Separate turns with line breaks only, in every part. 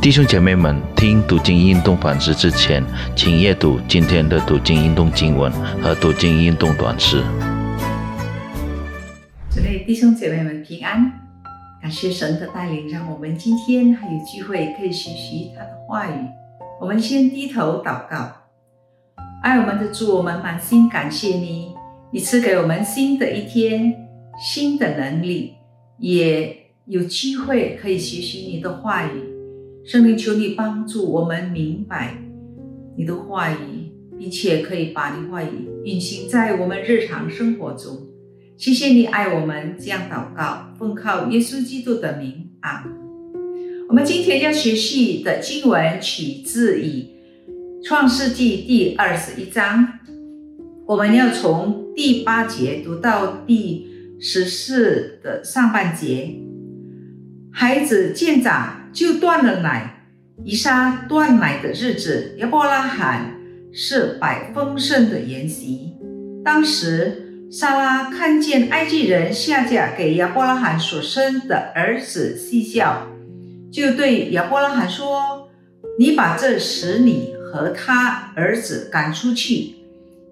弟兄姐妹们，听读经运动反思之前，请阅读今天的读经运动经文和读经运动短诗。
主内弟兄姐妹们平安，感谢神的带领，让我们今天还有机会可以学习他的话语。我们先低头祷告，爱我们的主，我们满心感谢你，你赐给我们新的一天，新的能力，也有机会可以学习你的话语。圣灵，求你帮助我们明白你的话语，并且可以把你话语运行在我们日常生活中。谢谢你爱我们，这样祷告，奉靠耶稣基督的名啊。我们今天要学习的经文取自于创世纪第二十一章，我们要从第八节读到第十四的上半节。孩子渐长。就断了奶，以撒断奶的日子，亚伯拉罕是摆丰盛的筵席。当时，莎拉看见埃及人下嫁给亚伯拉罕所生的儿子，嬉笑，就对亚伯拉罕说：“你把这使女和他儿子赶出去，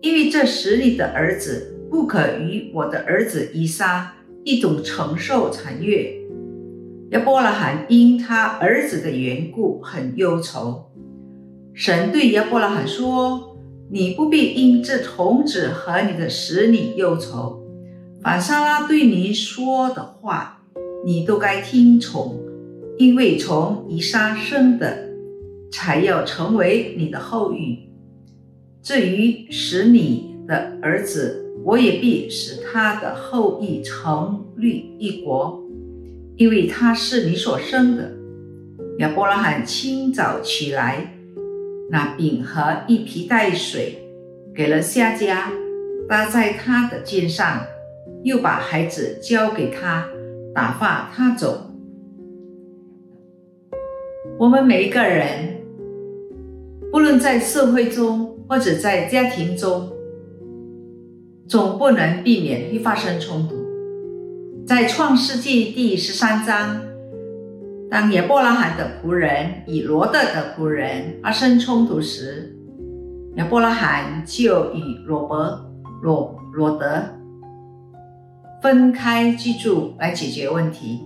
因为这使女的儿子不可与我的儿子以撒一同承受产业。”亚伯拉罕因他儿子的缘故很忧愁。神对亚伯拉罕说：“你不必因这童子和你的使女忧愁，凡撒拉对你说的话，你都该听从，因为从以撒生的，才要成为你的后裔。至于使你的儿子，我也必使他的后裔成立一国。”因为他是你所生的，亚伯拉罕清早起来，拿饼和一皮带水给了夏家，搭在他的肩上，又把孩子交给他，打发他走。我们每一个人，不论在社会中或者在家庭中，总不能避免会发生冲突。在创世纪第十三章，当亚伯拉罕的仆人与罗德的仆人发生冲突时，亚伯拉罕就与罗伯、罗罗德分开居住来解决问题。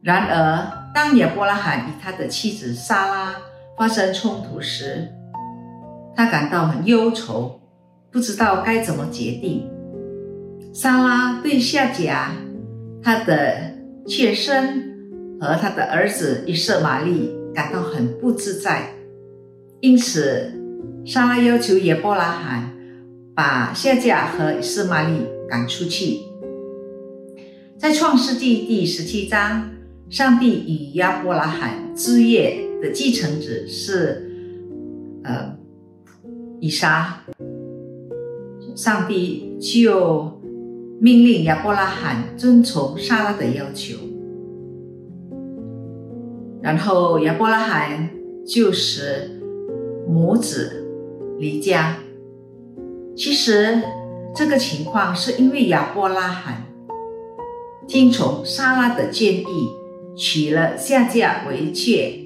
然而，当亚伯拉罕与他的妻子莎拉发生冲突时，他感到很忧愁，不知道该怎么决定。莎拉对夏甲、他的妾身和他的儿子以色玛利感到很不自在，因此莎拉要求亚伯拉罕把夏甲和以色玛利赶出去。在创世纪第十七章，上帝与亚伯拉罕之业的继承者是呃以撒，上帝就。命令亚伯拉罕遵从莎拉的要求，然后亚伯拉罕就使母子离家。其实这个情况是因为亚伯拉罕听从莎拉的建议，娶了下嫁为妾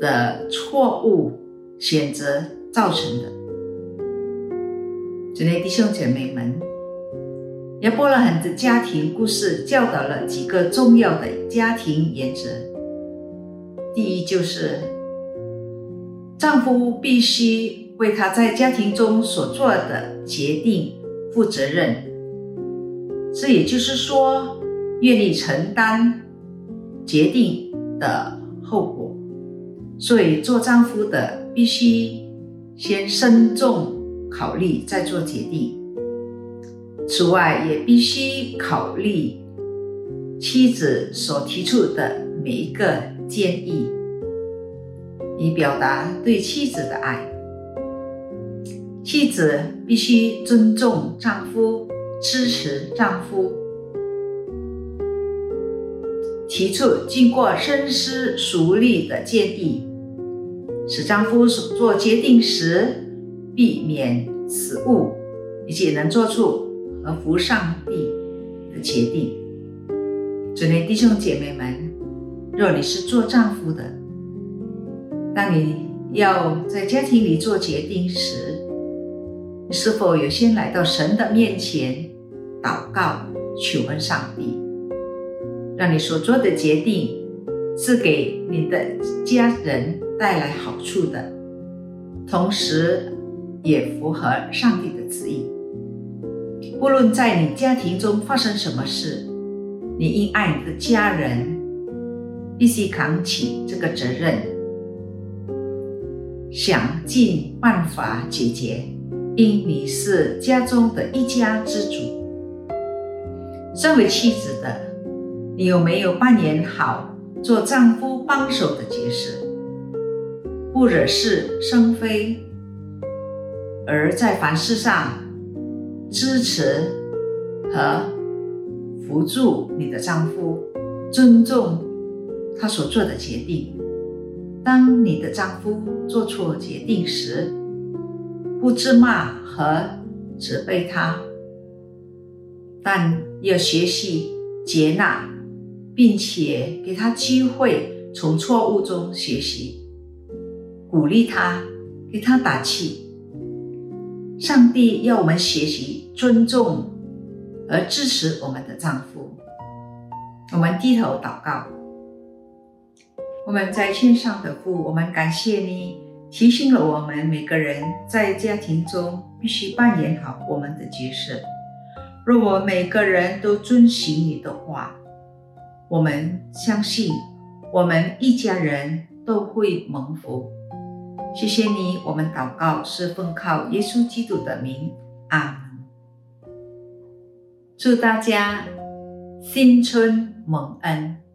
的错误选择造成的。亲爱的弟兄姐妹们。亚伯拉罕的家庭故事教导了几个重要的家庭原则。第一，就是丈夫必须为他在家庭中所做的决定负责任。这也就是说，愿意承担决定的后果。所以，做丈夫的必须先慎重考虑，再做决定。此外，也必须考虑妻子所提出的每一个建议，以表达对妻子的爱。妻子必须尊重丈夫，支持丈夫，提出经过深思熟虑的建议，使丈夫所做决定时避免失误，以及能做出。而服上帝的决定，主内弟兄姐妹们，若你是做丈夫的，当你要在家庭里做决定时，你是否有先来到神的面前祷告，求问上帝，让你所做的决定是给你的家人带来好处的，同时也符合上帝的旨意。无论在你家庭中发生什么事，你应爱你的家人，必须扛起这个责任，想尽办法解决。因你是家中的一家之主。身为妻子的你，有没有扮演好做丈夫帮手的角色，不惹是生非，而在凡事上？支持和辅助你的丈夫，尊重他所做的决定。当你的丈夫做错决定时，不责骂和责备他，但要学习接纳，并且给他机会从错误中学习，鼓励他，给他打气。上帝要我们学习尊重而支持我们的丈夫。我们低头祷告。我们在线上的父，我们感谢你提醒了我们每个人在家庭中必须扮演好我们的角色。若我们每个人都遵循你的话，我们相信我们一家人都会蒙福。谢谢你，我们祷告是奉靠耶稣基督的名，阿门。祝大家新春蒙恩。